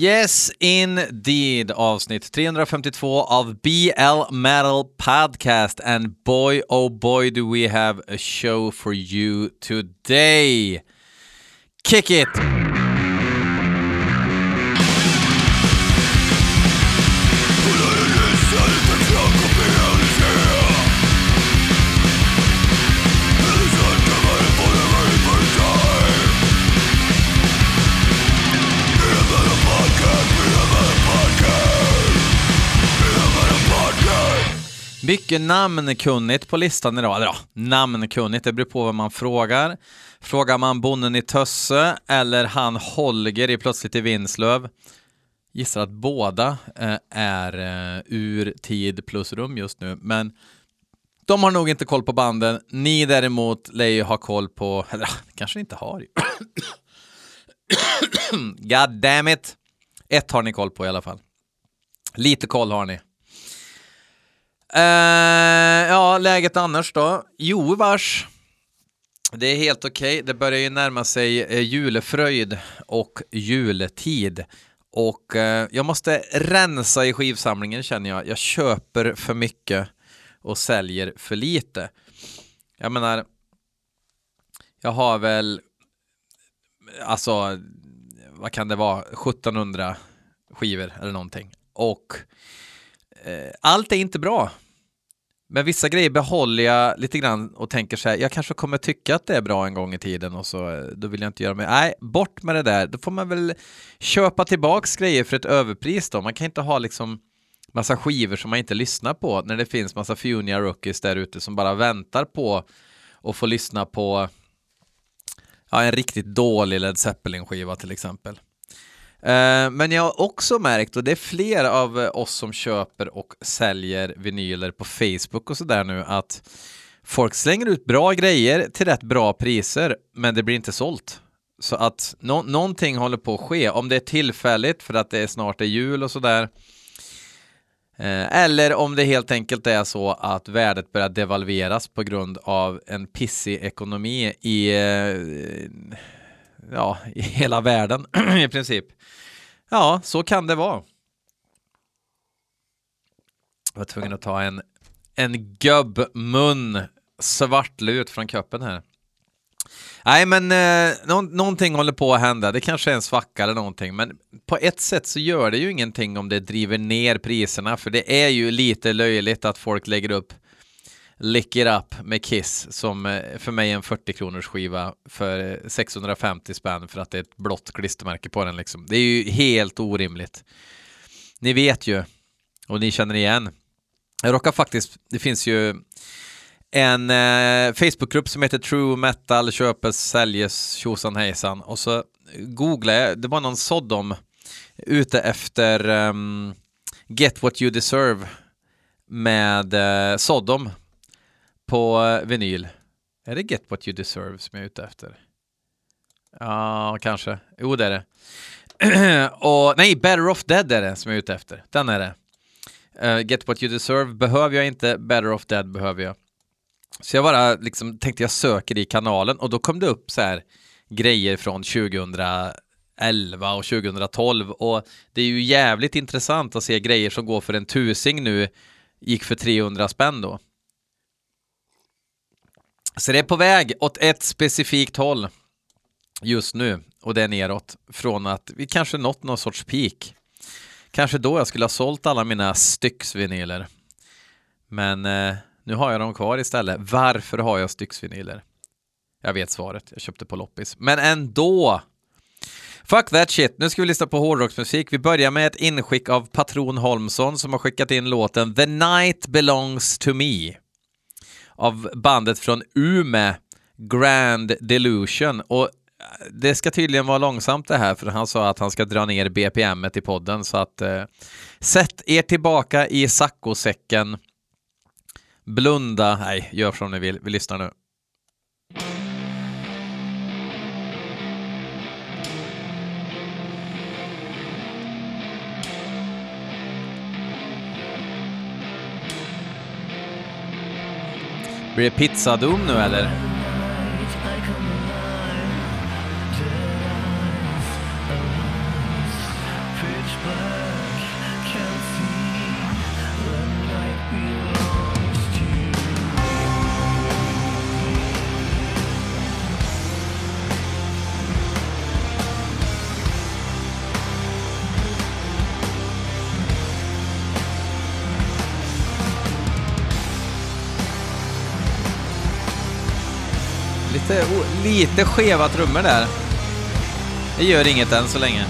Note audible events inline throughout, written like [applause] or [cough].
Yes, indeed. Avsnitt 352 av BL Metal Podcast. And boy, oh boy, do we have a show for you today. Kick it! Mycket namnkunnigt på listan idag. Eller ja, namnkunnigt, det beror på vad man frågar. Frågar man bonden i Tösse eller han Holger i Plötsligt i Vinslöv gissar att båda eh, är eh, ur tid plus rum just nu, men de har nog inte koll på banden. Ni däremot lär ju ha koll på, eller kanske inte har. [coughs] God damn it! Ett har ni koll på i alla fall. Lite koll har ni. Uh, ja, läget annars då? Jo, vars. Det är helt okej. Okay. Det börjar ju närma sig uh, julefröjd och jultid. Och uh, jag måste rensa i skivsamlingen känner jag. Jag köper för mycket och säljer för lite. Jag menar, jag har väl, alltså, vad kan det vara, 1700 skivor eller någonting. Och Eh, allt är inte bra. Men vissa grejer behåller jag lite grann och tänker så här, jag kanske kommer tycka att det är bra en gång i tiden och så eh, då vill jag inte göra mer. Nej, bort med det där. Då får man väl köpa tillbaks grejer för ett överpris då. Man kan inte ha liksom massa skivor som man inte lyssnar på när det finns massa Funia rookies där ute som bara väntar på att få lyssna på ja, en riktigt dålig Led Zeppelin-skiva till exempel. Eh, men jag har också märkt, och det är fler av oss som köper och säljer vinyler på Facebook och sådär nu, att folk slänger ut bra grejer till rätt bra priser, men det blir inte sålt. Så att no någonting håller på att ske, om det är tillfälligt för att det är snart är jul och sådär, eh, eller om det helt enkelt är så att värdet börjar devalveras på grund av en pissig ekonomi i, eh, ja, i hela världen [clears throat] i princip. Ja, så kan det vara. Jag var tvungen att ta en, en gubbmun svartlut från kuppen här. Nej, men eh, nå någonting håller på att hända. Det kanske är en svacka eller någonting, men på ett sätt så gör det ju ingenting om det driver ner priserna, för det är ju lite löjligt att folk lägger upp Lick It Up med Kiss som eh, för mig är en 40 kronors skiva för eh, 650 spänn för att det är ett blått klistermärke på den liksom. Det är ju helt orimligt. Ni vet ju och ni känner igen. Jag råkar faktiskt, det finns ju en eh, Facebookgrupp som heter True Metal köpes, säljes, tjosan hejsan och så googlade jag, det var någon Sodom ute efter um, Get What You Deserve med eh, Sodom på eh, vinyl. Är det Get What You Deserve som jag är ute efter? Ja, kanske. Jo, det är det. [clears throat] och nej, Better Off Dead är det som jag är ute efter. Den är det. Uh, Get What You Deserve behöver jag inte, Better Off Dead behöver jag. Så jag bara liksom tänkte jag söker i kanalen och då kom det upp så här grejer från 2011 och 2012 och det är ju jävligt intressant att se grejer som går för en tusing nu gick för 300 spänn då. Så det är på väg åt ett specifikt håll just nu och det är neråt från att vi kanske nått någon sorts peak. Kanske då jag skulle ha sålt alla mina styxvinyler. Men eh, nu har jag dem kvar istället. Varför har jag styxvinyler? Jag vet svaret, jag köpte på loppis. Men ändå! Fuck that shit, nu ska vi lyssna på hårdrocksmusik. Vi börjar med ett inskick av Patron Holmsson som har skickat in låten The Night Belongs To Me av bandet från Ume, Grand Delusion. Och eh, det ska tydligen vara långsamt det här, för han sa att han ska dra ner BPM i podden, så att eh, sätt er tillbaka i saccosäcken Blunda. Nej, gör som ni vill. Vi lyssnar nu. Blir det pizzadom nu eller? Lite, lite skeva trummor där. Det gör inget än så länge.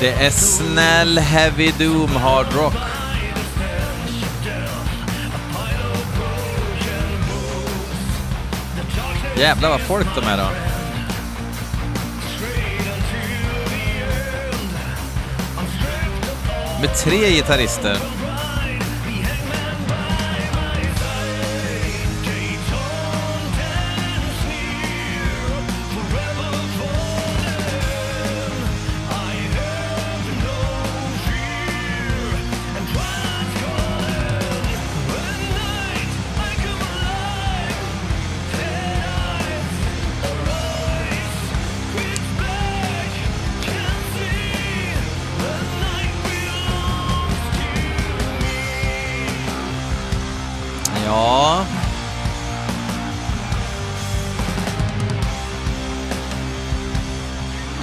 Det är snäll heavy doom hard rock. Jävlar vad folk de är då. Med tre gitarrister.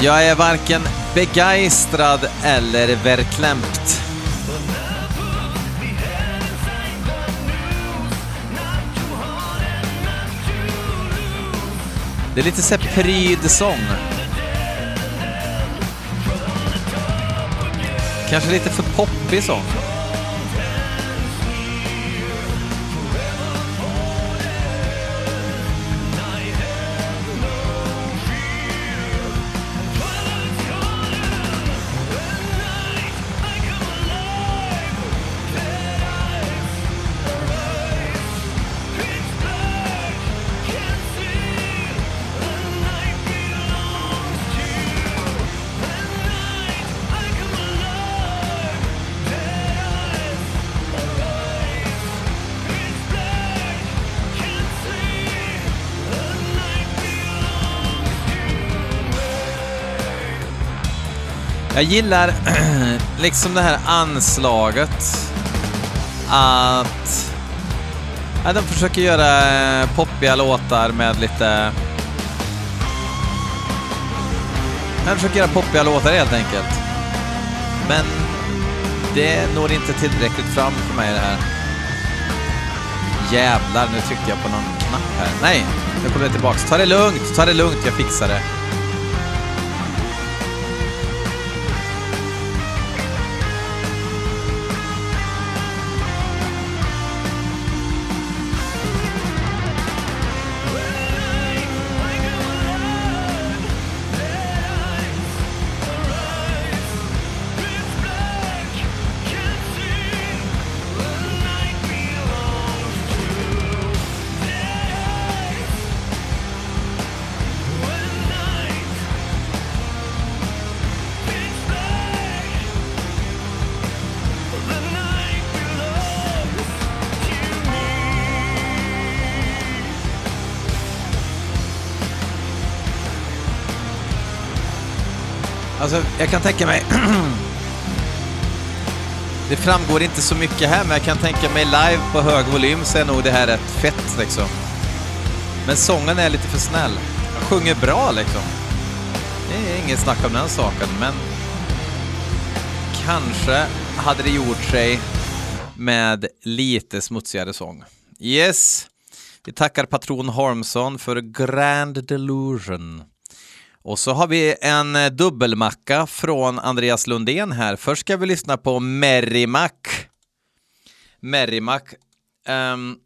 Jag är varken begeistrad eller verklämpt. Det är lite så pryd-sång. Kanske lite för poppig sång. Jag gillar [clears throat] liksom det här anslaget. Att... Ja, de försöker göra eh, poppiga låtar med lite... De försöker göra poppiga låtar helt enkelt. Men det når inte tillräckligt fram för mig det här. Jävlar, nu tryckte jag på någon knapp här. Nej, nu kommer jag tillbaks. Ta det lugnt, ta det lugnt, jag fixar det. Jag kan tänka mig... [clears throat] det framgår inte så mycket här, men jag kan tänka mig live på hög volym så är nog det här rätt fett liksom. Men sången är lite för snäll. Jag sjunger bra liksom. Det är inget snack om den saken, men kanske hade det gjort sig med lite smutsigare sång. Yes, vi tackar patron Holmsson för Grand Delusion. Och så har vi en eh, dubbelmacka från Andreas Lundén här. Först ska vi lyssna på Merrimack. Merrimack. Um,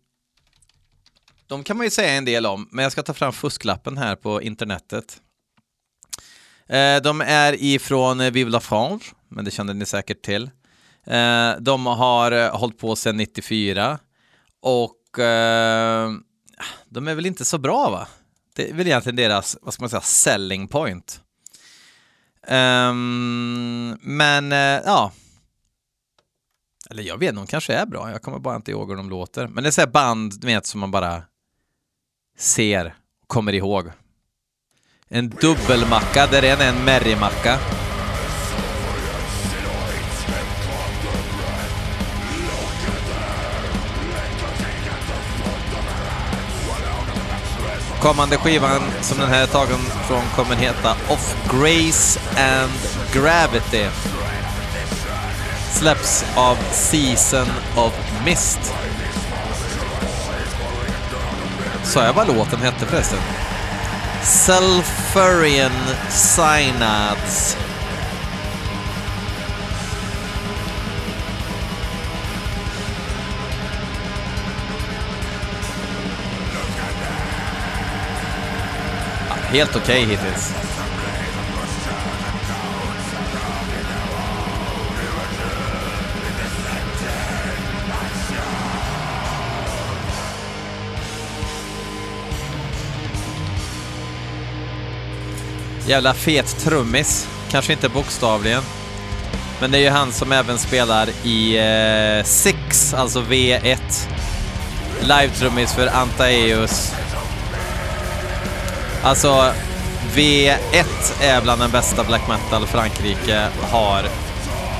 de kan man ju säga en del om, men jag ska ta fram fusklappen här på internetet. Uh, de är ifrån eh, Vive la France, men det känner ni säkert till. Uh, de har uh, hållit på sedan 94 och de är väl inte så bra va? Det är väl egentligen deras, vad ska man säga, selling point. Um, men uh, ja, eller jag vet, de kanske är bra. Jag kommer bara inte ihåg hur de låter. Men det är så här band, du vet, som man bara ser och kommer ihåg. En dubbelmacka där en är en merrimacka. Kommande skivan som den här är tagen från kommer heta Of Grace and Gravity. Släpps av Season of Mist. Sa jag vad låten hette förresten? Sulfurian Synads. Helt okej okay hittills. Jävla fet trummis. Kanske inte bokstavligen. Men det är ju han som även spelar i eh, Six, alltså V1. Live-trummis för Antaeus. Alltså, V1 är bland den bästa black metal Frankrike har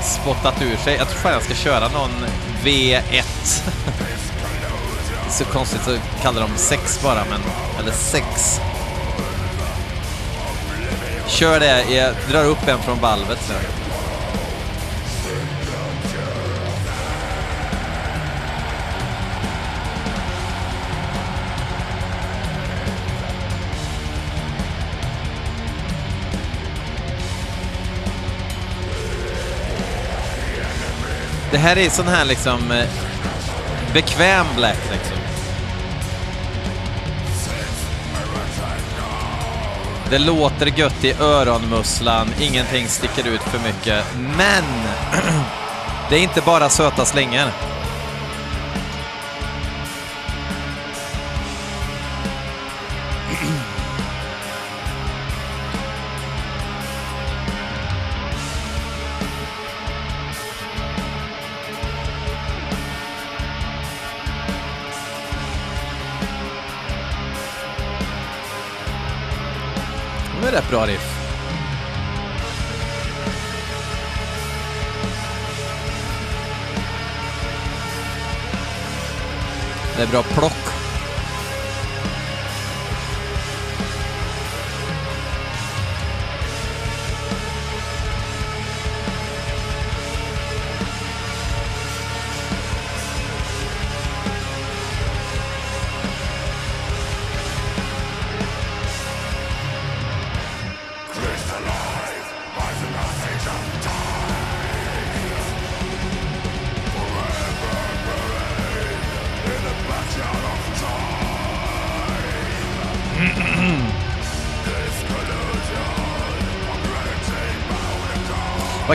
spottat ur sig. Jag tror fan jag ska köra någon V1. så konstigt att kalla dem 6 bara, men... Eller 6. Kör det, jag drar upp en från valvet nu. Det här är sån här liksom eh, bekväm black liksom. Det låter gött i öronmusslan, ingenting sticker ut för mycket. Men [clears throat] det är inte bara söta slingor.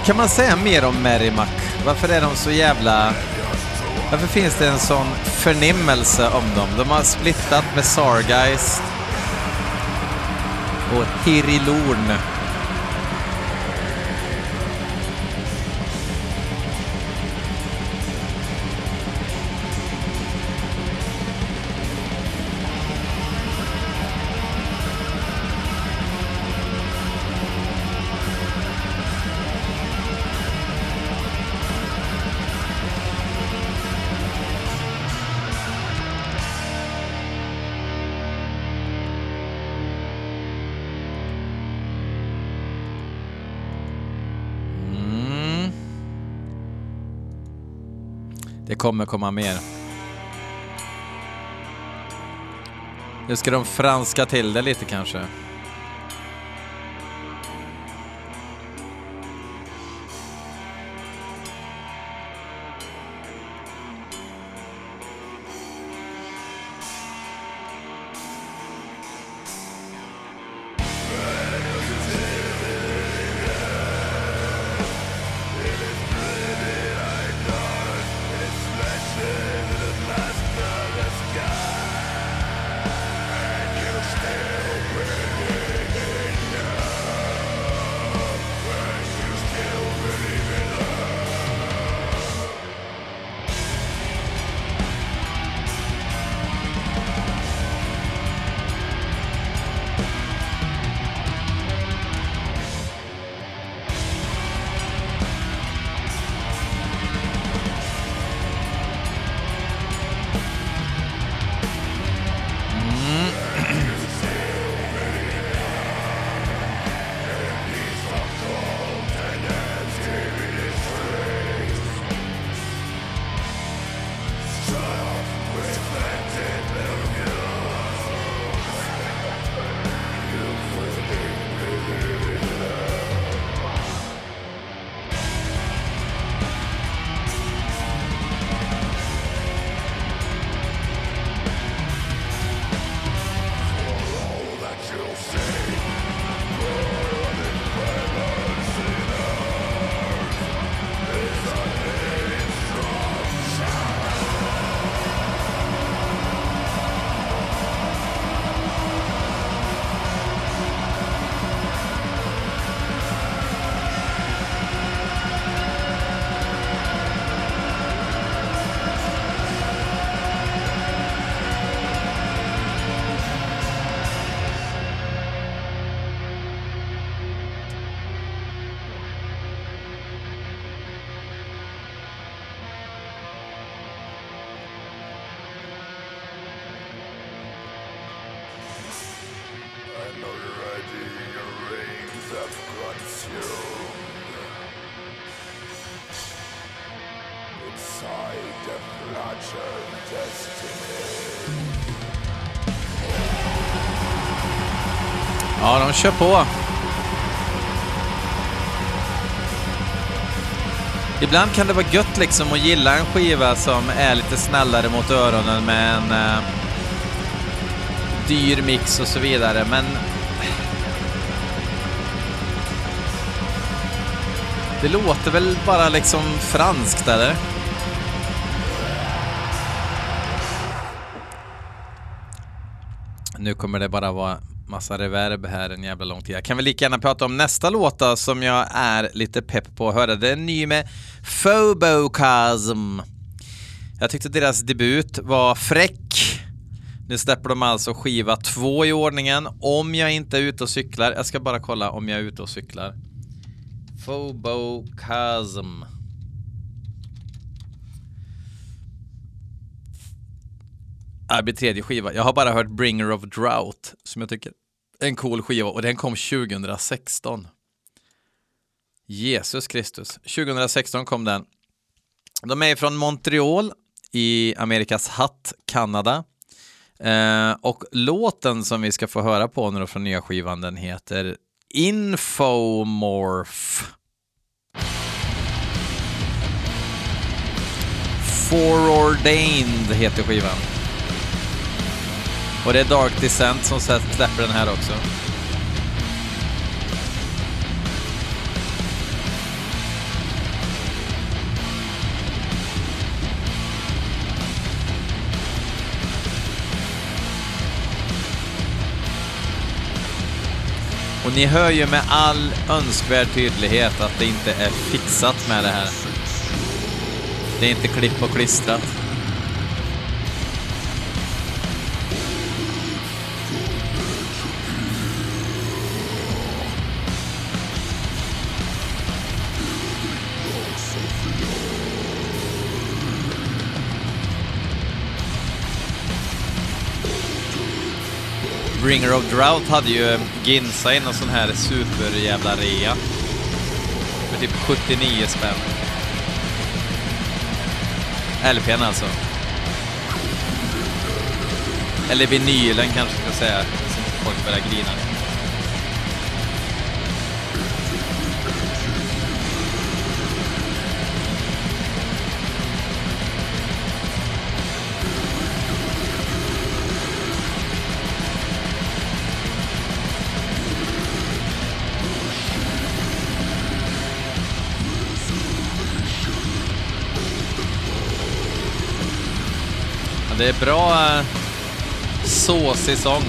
Vad kan man säga mer om Merrimack? Varför är de så jävla... Varför finns det en sån förnimmelse om dem? De har splittat med Sargeist och Hirilorn. Kommer komma mer. Nu ska de franska till det lite kanske. Kör på. Ibland kan det vara gött liksom att gilla en skiva som är lite snällare mot öronen med en eh, dyr mix och så vidare, men det låter väl bara liksom franskt, eller? Nu kommer det bara vara massa reverb här en jävla lång tid. Jag kan väl lika gärna prata om nästa låta som jag är lite pepp på att höra. Det är en ny med Phobocasm. Jag tyckte deras debut var fräck. Nu släpper de alltså skiva två i ordningen om jag inte är ute och cyklar. Jag ska bara kolla om jag är ute och cyklar. Phobocasm. Äh, det blir tredje skiva. Jag har bara hört Bringer of Drought som jag tycker en cool skiva och den kom 2016. Jesus Kristus. 2016 kom den. De är från Montreal i Amerikas hatt, Kanada. Eh, och låten som vi ska få höra på nu från nya skivan den heter Infomorph. Forordained heter skivan. Och det är Dark Descent som släpper den här också. Och ni hör ju med all önskvärd tydlighet att det inte är fixat med det här. Det är inte klipp och klistrat. Bringer of Drought hade ju eh, Ginsa i någon sån här superjävla rea. För typ 79 spänn. LPn alltså. Eller vinylen kanske ska säga, så inte folk börjar grina. Det är bra eh, såsig sång.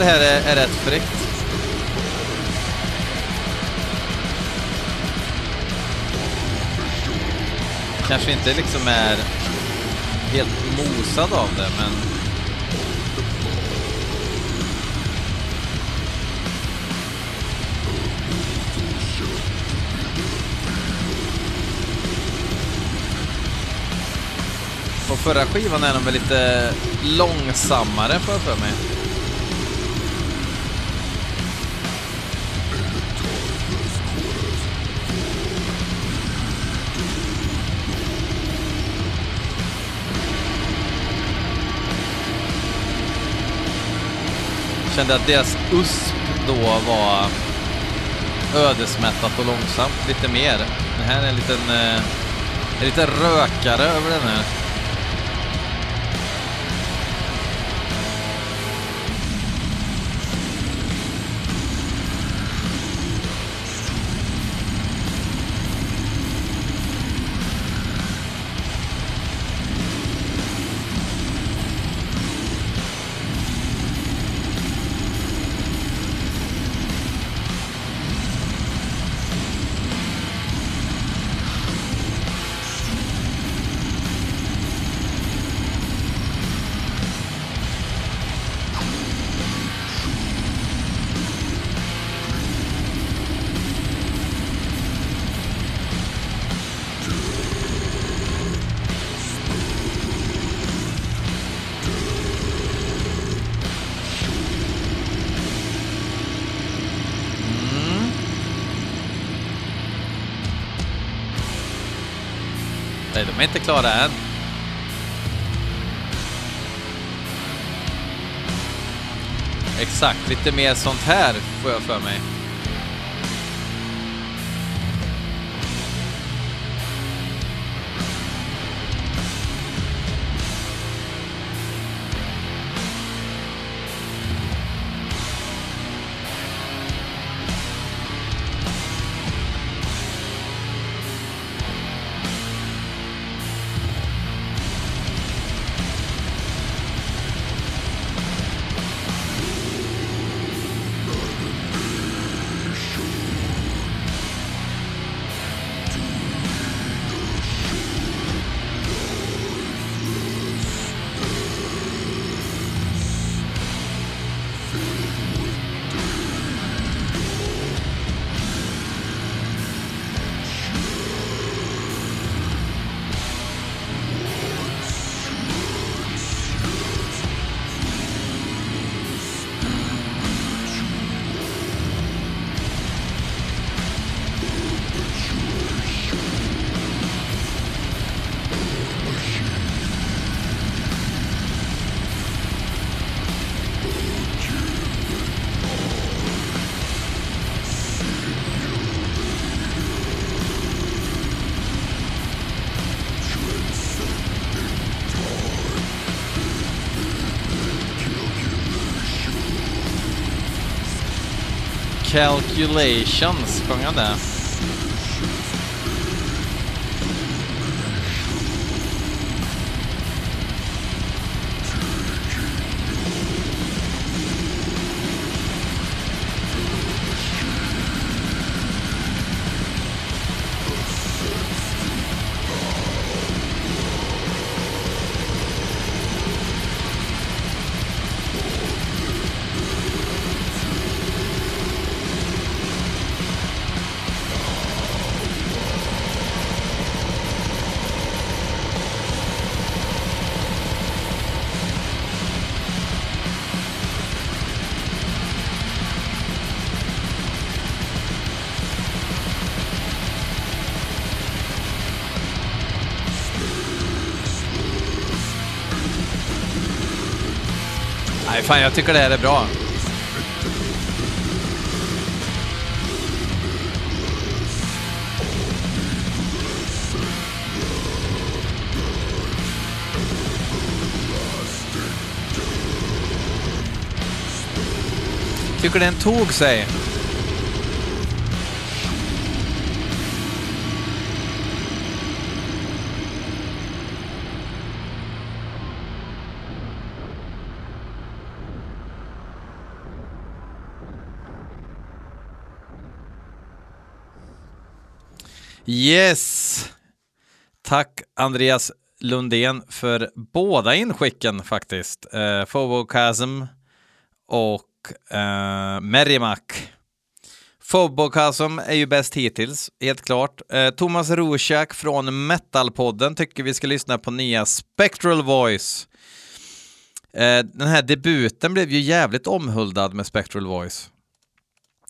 Det här är, är rätt fräckt. kanske inte liksom är helt mosad av det, men På förra skivan är de väl lite långsammare får jag för mig. Kände att deras USP då var ödesmättat och långsamt lite mer. Det här är en liten, eh, en liten rökare över den här. Är inte klara än. Exakt, lite mer sånt här får jag för mig. Calculations sjöng han det. Fan jag tycker det här är bra. Tycker den tog sig. Yes! Tack Andreas Lundén för båda inskicken faktiskt. Eh, Phobocasm och eh, Merrimack. Phobocasm är ju bäst hittills, helt klart. Eh, Thomas Rorschach från Metalpodden tycker vi ska lyssna på nya Spectral Voice. Eh, den här debuten blev ju jävligt omhuldad med Spectral Voice.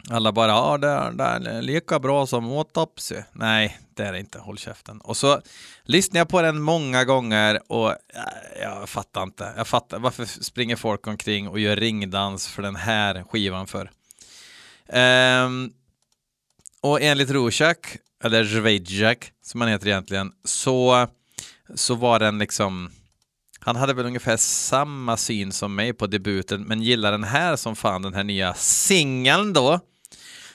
Alla bara, ja det är, det är lika bra som Autopsy. Nej, det är det inte, håll käften. Och så lyssnade jag på den många gånger och jag, jag fattar inte. Jag fattar, varför springer folk omkring och gör ringdans för den här skivan för? Um, och enligt Rorschach, eller Zvezjak som han heter egentligen, så, så var den liksom han hade väl ungefär samma syn som mig på debuten, men gillar den här som fan, den här nya singeln då,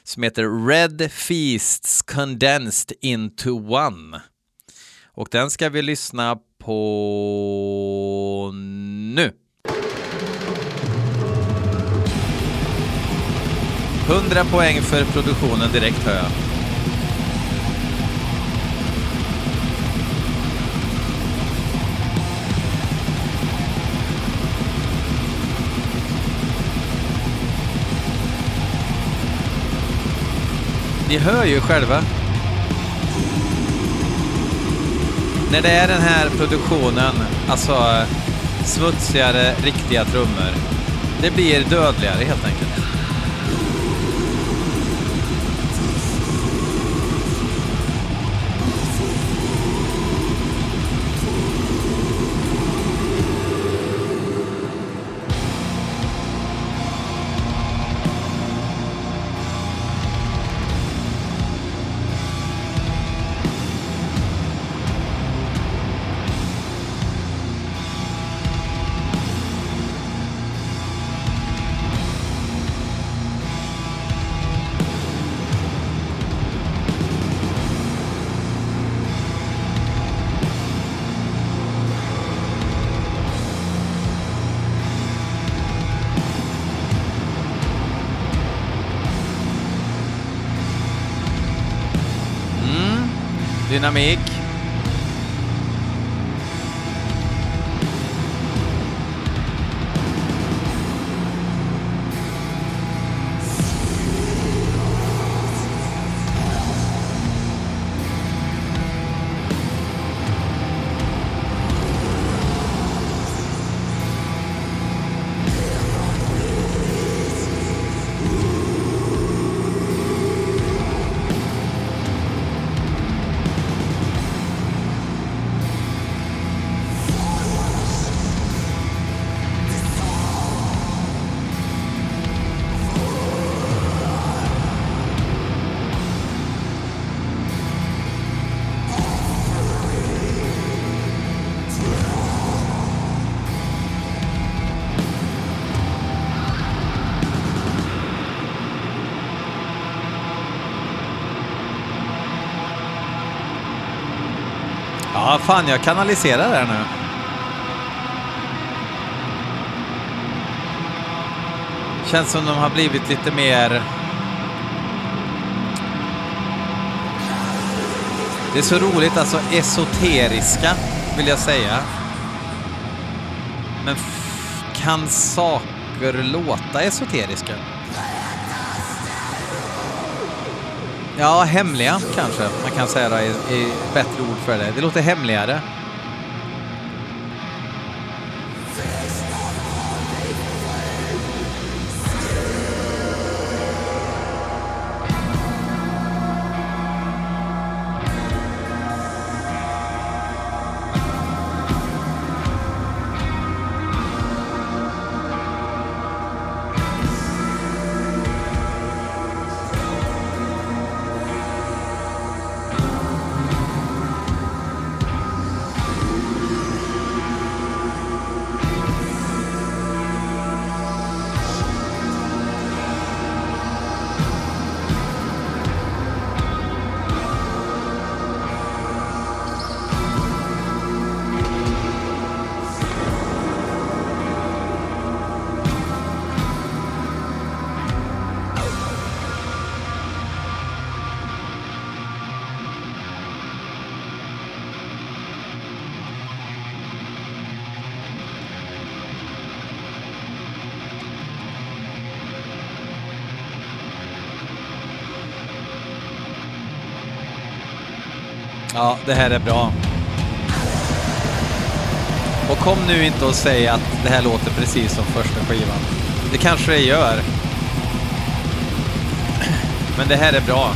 som heter Red Feasts Condensed into One. Och den ska vi lyssna på nu. 100 poäng för produktionen direkt hör jag. Ni hör ju själva. När det är den här produktionen, alltså eh, smutsigare, riktiga trummor, det blir dödligare helt enkelt. dynamic Ja, fan jag kanaliserar där nu. Känns som de har blivit lite mer... Det är så roligt, alltså esoteriska vill jag säga. Men kan saker låta esoteriska? Ja, hemliga kanske man kan säga då, i, i bättre ord för det. Det låter hemligare. Ja, det här är bra. Och kom nu inte och säg att det här låter precis som första skivan. Det kanske det gör. Men det här är bra.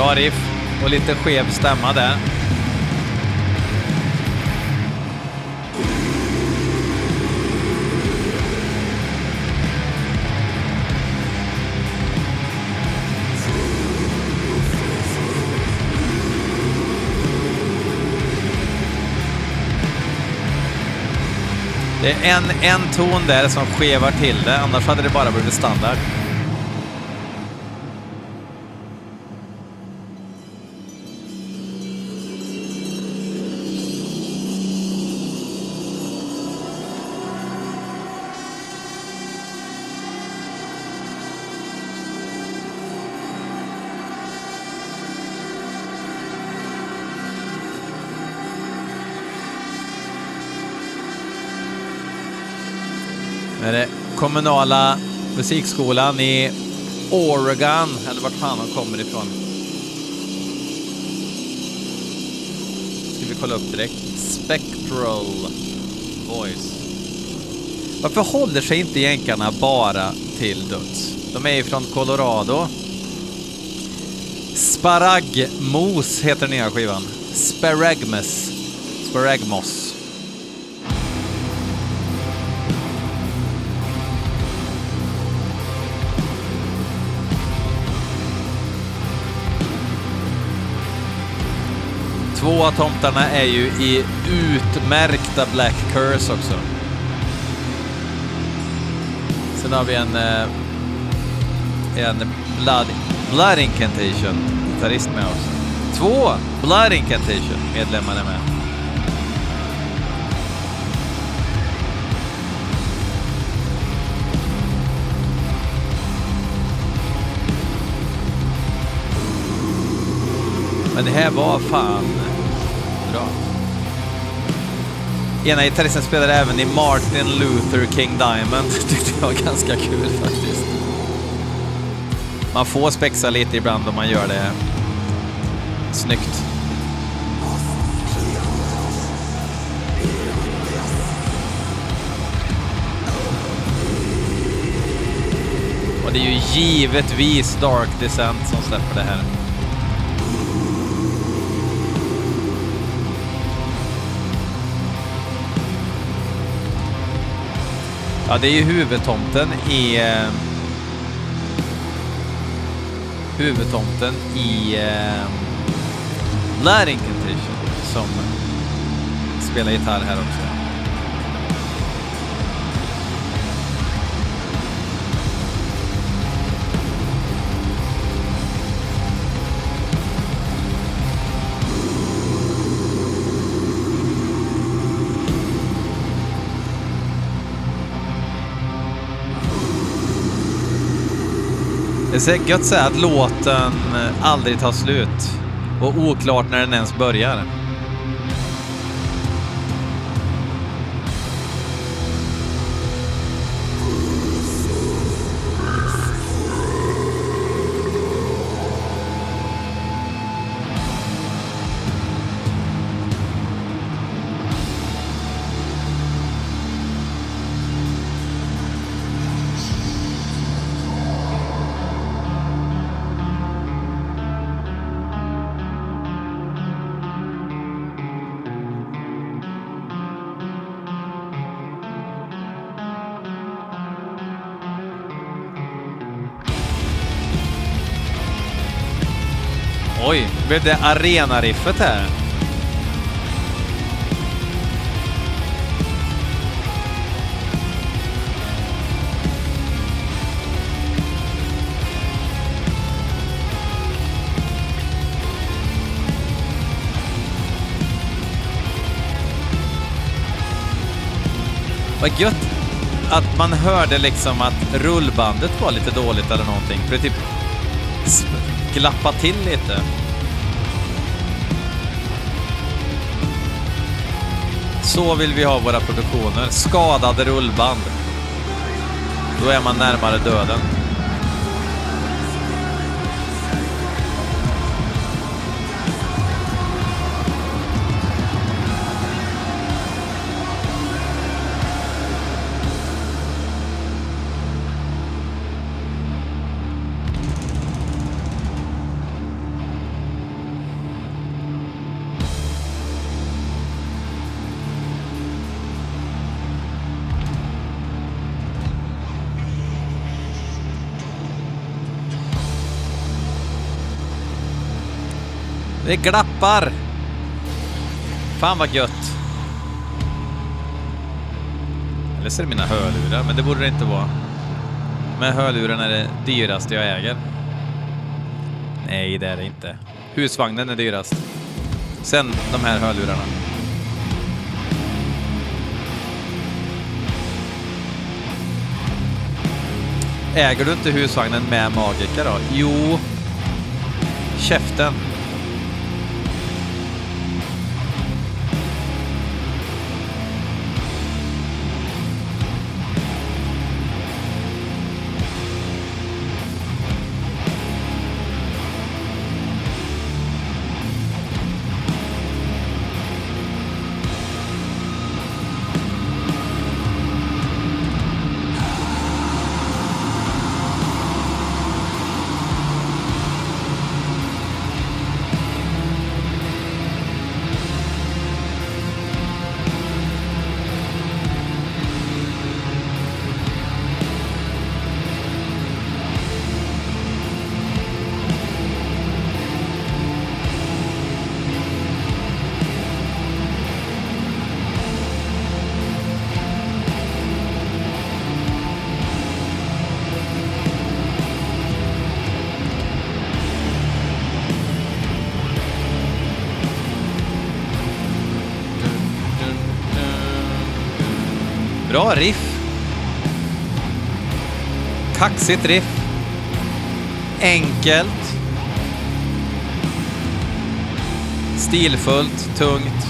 Bra riff och lite skev stämma där. Det är en, en ton där som skevar till det, annars hade det bara blivit standard. Kommunala musikskolan i Oregon, eller vart fan de kommer ifrån. Ska vi kolla upp direkt. Spectral Voice. Varför håller sig inte jänkarna bara till döds? De är ju från Colorado. Sparagmos heter den nya skivan. Sparagmus. Sparagmos. Två av tomtarna är ju i utmärkta Black Curse också. Sen har vi en, eh, en Blood, Blood Incantation gitarrist med oss. Två Blood Incantation medlemmar är med. Men det här var fan bra. Ena gitarristen spelade även i Martin Luther King Diamond. [laughs] Det tyckte jag var ganska kul faktiskt. Man får spexa lite ibland om man gör det snyggt. Och det är ju givetvis Dark Descent som släpper det här. Ja, det är ju huvudtomten i... Eh, huvudtomten i eh, Laring Condition som spelar gitarr här också. Det är så gött att säga att låten eh, aldrig tar slut och oklart när den ens börjar. Blev det arenariffet här? Vad gött att man hörde liksom att rullbandet var lite dåligt eller någonting. För det typ glappa till lite. Så vill vi ha våra produktioner. Skadade rullband. Då är man närmare döden. Det glappar! Fan vad gött. Eller så är det mina hörlurar, men det borde det inte vara. Men hörlurarna är det dyraste jag äger. Nej, det är det inte. Husvagnen är dyrast. Sen de här hörlurarna. Äger du inte husvagnen med Magica då? Jo. Käften. Bra riff. Kaxigt riff. Enkelt. Stilfullt, tungt.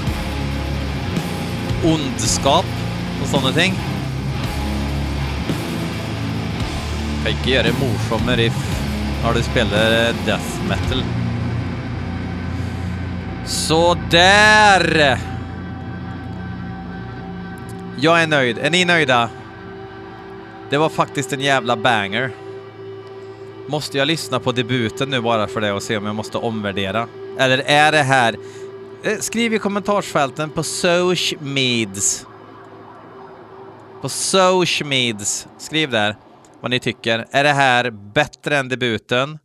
Ondskap och sådana ting. Ikke gjøre morsomme riff når du spiller death metal. Så där! Jag är nöjd. Är ni nöjda? Det var faktiskt en jävla banger. Måste jag lyssna på debuten nu bara för det och se om jag måste omvärdera? Eller är det här... Eh, skriv i kommentarsfälten på Socialmeds. På Socialmeds. Skriv där vad ni tycker. Är det här bättre än debuten?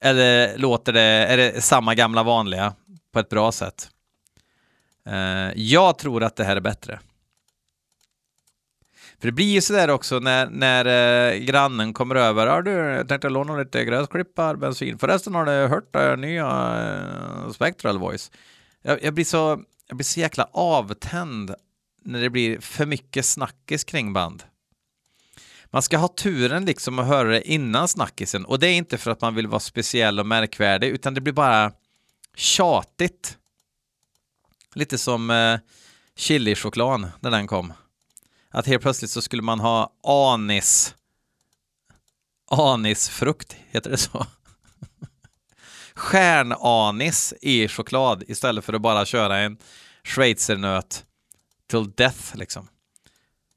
Eller låter det... Är det samma gamla vanliga på ett bra sätt? Eh, jag tror att det här är bättre. För det blir ju sådär också när, när eh, grannen kommer över. Har du, jag tänkte låna lite gräsklippar, bensin. Förresten har du hört det nya eh, Spectral Voice? Jag, jag, blir så, jag blir så jäkla avtänd när det blir för mycket snackis kring band. Man ska ha turen liksom att höra det innan snackisen och det är inte för att man vill vara speciell och märkvärdig utan det blir bara tjatigt. Lite som eh, chilichokladen när den kom att helt plötsligt så skulle man ha anis. Anisfrukt, heter det så? [laughs] Stjärnanis i choklad istället för att bara köra en schweizernöt till death liksom.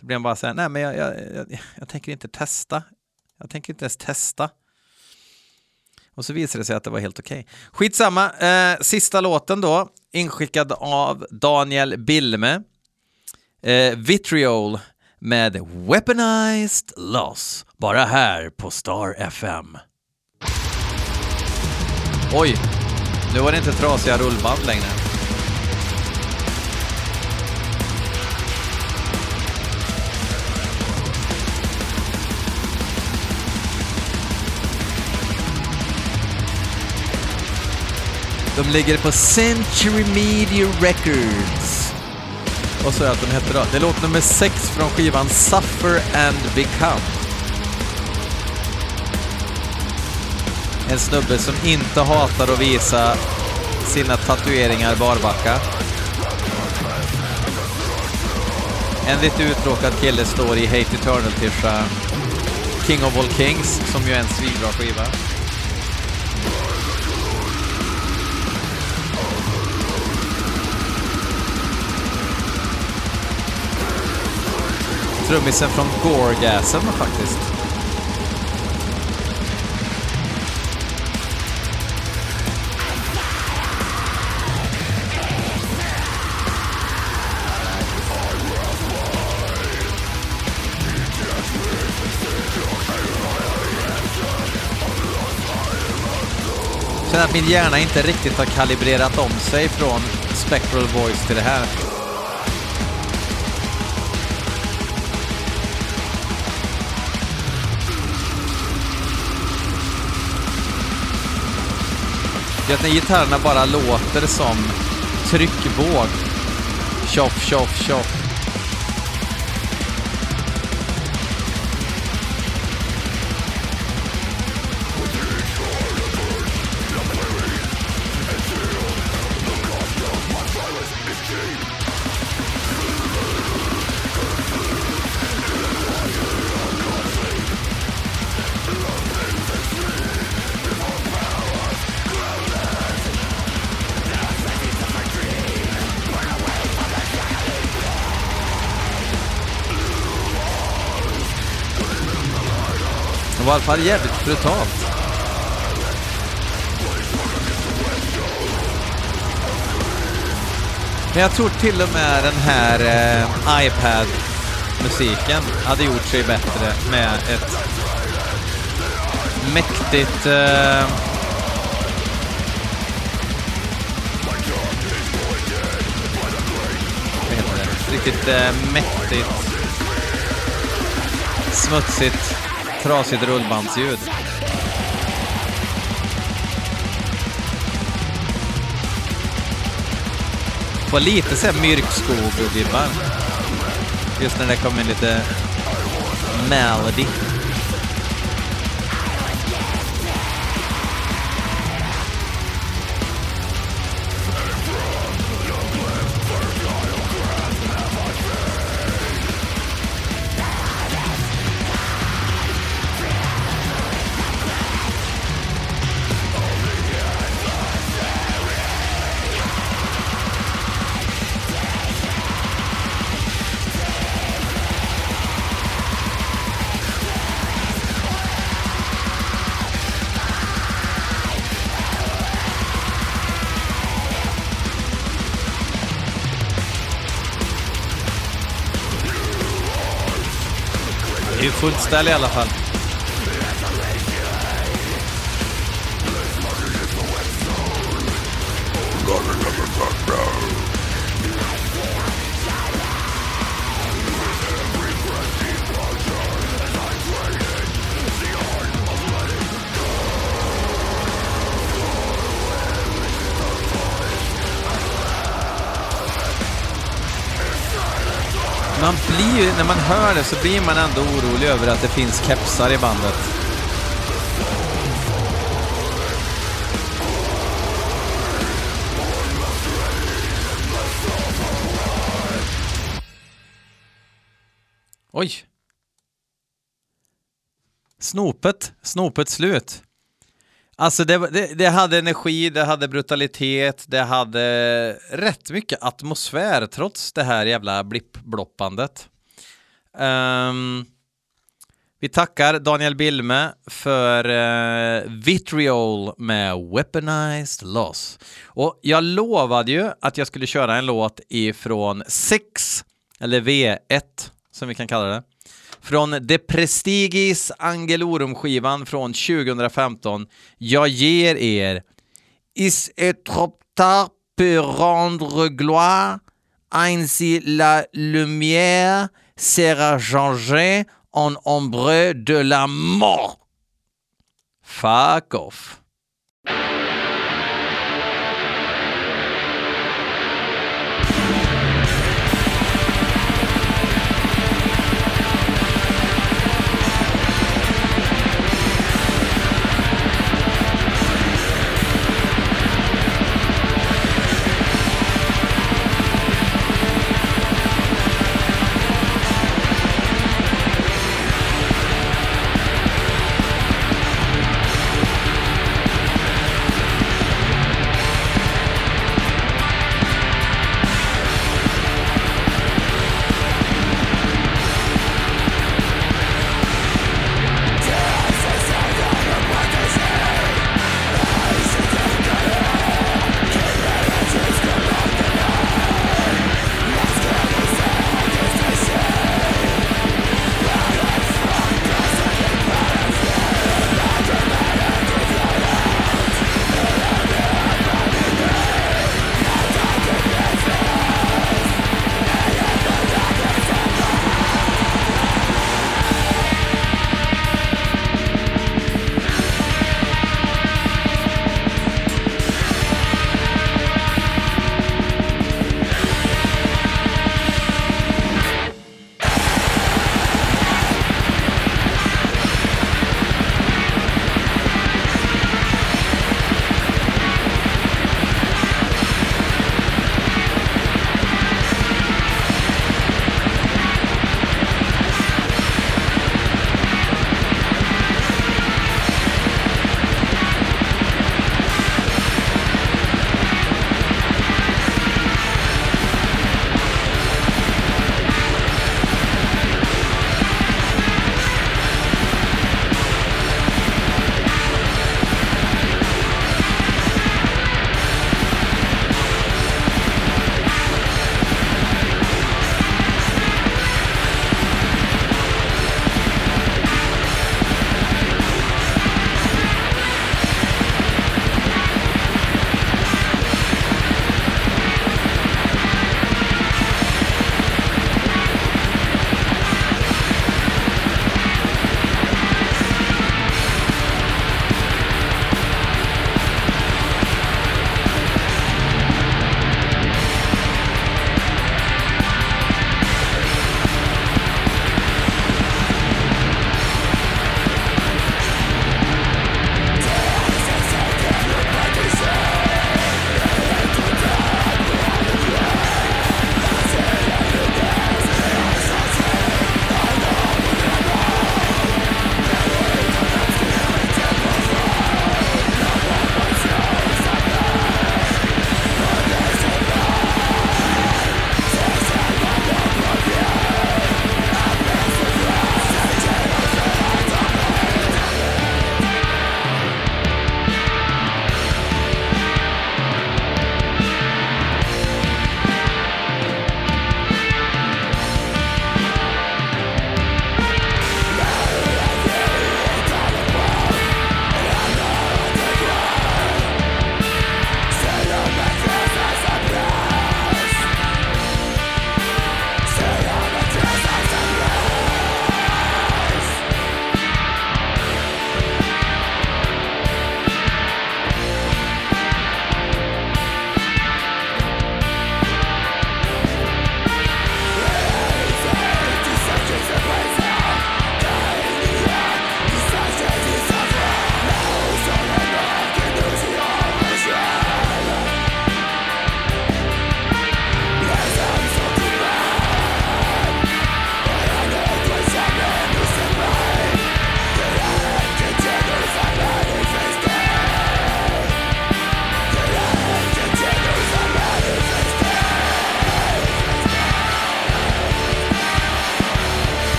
Då blir man bara säga, nej men jag, jag, jag, jag tänker inte testa. Jag tänker inte ens testa. Och så visade det sig att det var helt okej. Okay. Skitsamma, eh, sista låten då, inskickad av Daniel Bilme. Eh, Vitriol med Weaponized Loss, bara här på Star FM. Oj, nu var det inte trasiga rullband längre. De ligger på Century Media Records. Vad sa jag att den hette då? Det är låt nummer 6 från skivan Suffer and Become. En snubbe som inte hatar att visa sina tatueringar barbacka. En lite uttråkad kille står i Hate Eternal-tischa King of All Kings, som ju är en svinbra skiva. Trummisen från Gorgasm faktiskt. Känner att min hjärna inte riktigt har kalibrerat om sig från Spectral Voice till det här. Det är att när gitarrerna bara låter som tryckvåg. Tjoff, tjoff, tjoff. Alla fall jävligt brutalt. Men jag tror till och med den här eh, iPad-musiken hade gjort sig bättre med ett mäktigt... Eh, vad heter det? Riktigt eh, mäktigt, smutsigt trasigt rullbandsljud. Får lite såhär myrkskog-vibbar. Just när det kommer lite melody. Fullt ställ i alla fall. Man blir när man hör det så blir man ändå orolig över att det finns kepsar i bandet. Oj. Snopet, snopet slut. Alltså det, det, det, hade energi, det hade brutalitet, det hade rätt mycket atmosfär trots det här jävla blippbloppandet. Um, vi tackar Daniel Bilme för uh, Vitriol med Weaponized Loss. Och jag lovade ju att jag skulle köra en låt ifrån 6, eller V1 som vi kan kalla det från De Prestigis Angelorum-skivan från 2015. Jag ger er Is est trop tard pour rendre gloire, ainsi la lumière sera changée en ombre de la mort. Fuck off.